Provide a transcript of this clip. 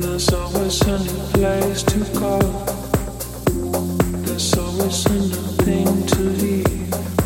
There's always a new place to go. There's always a thing to leave.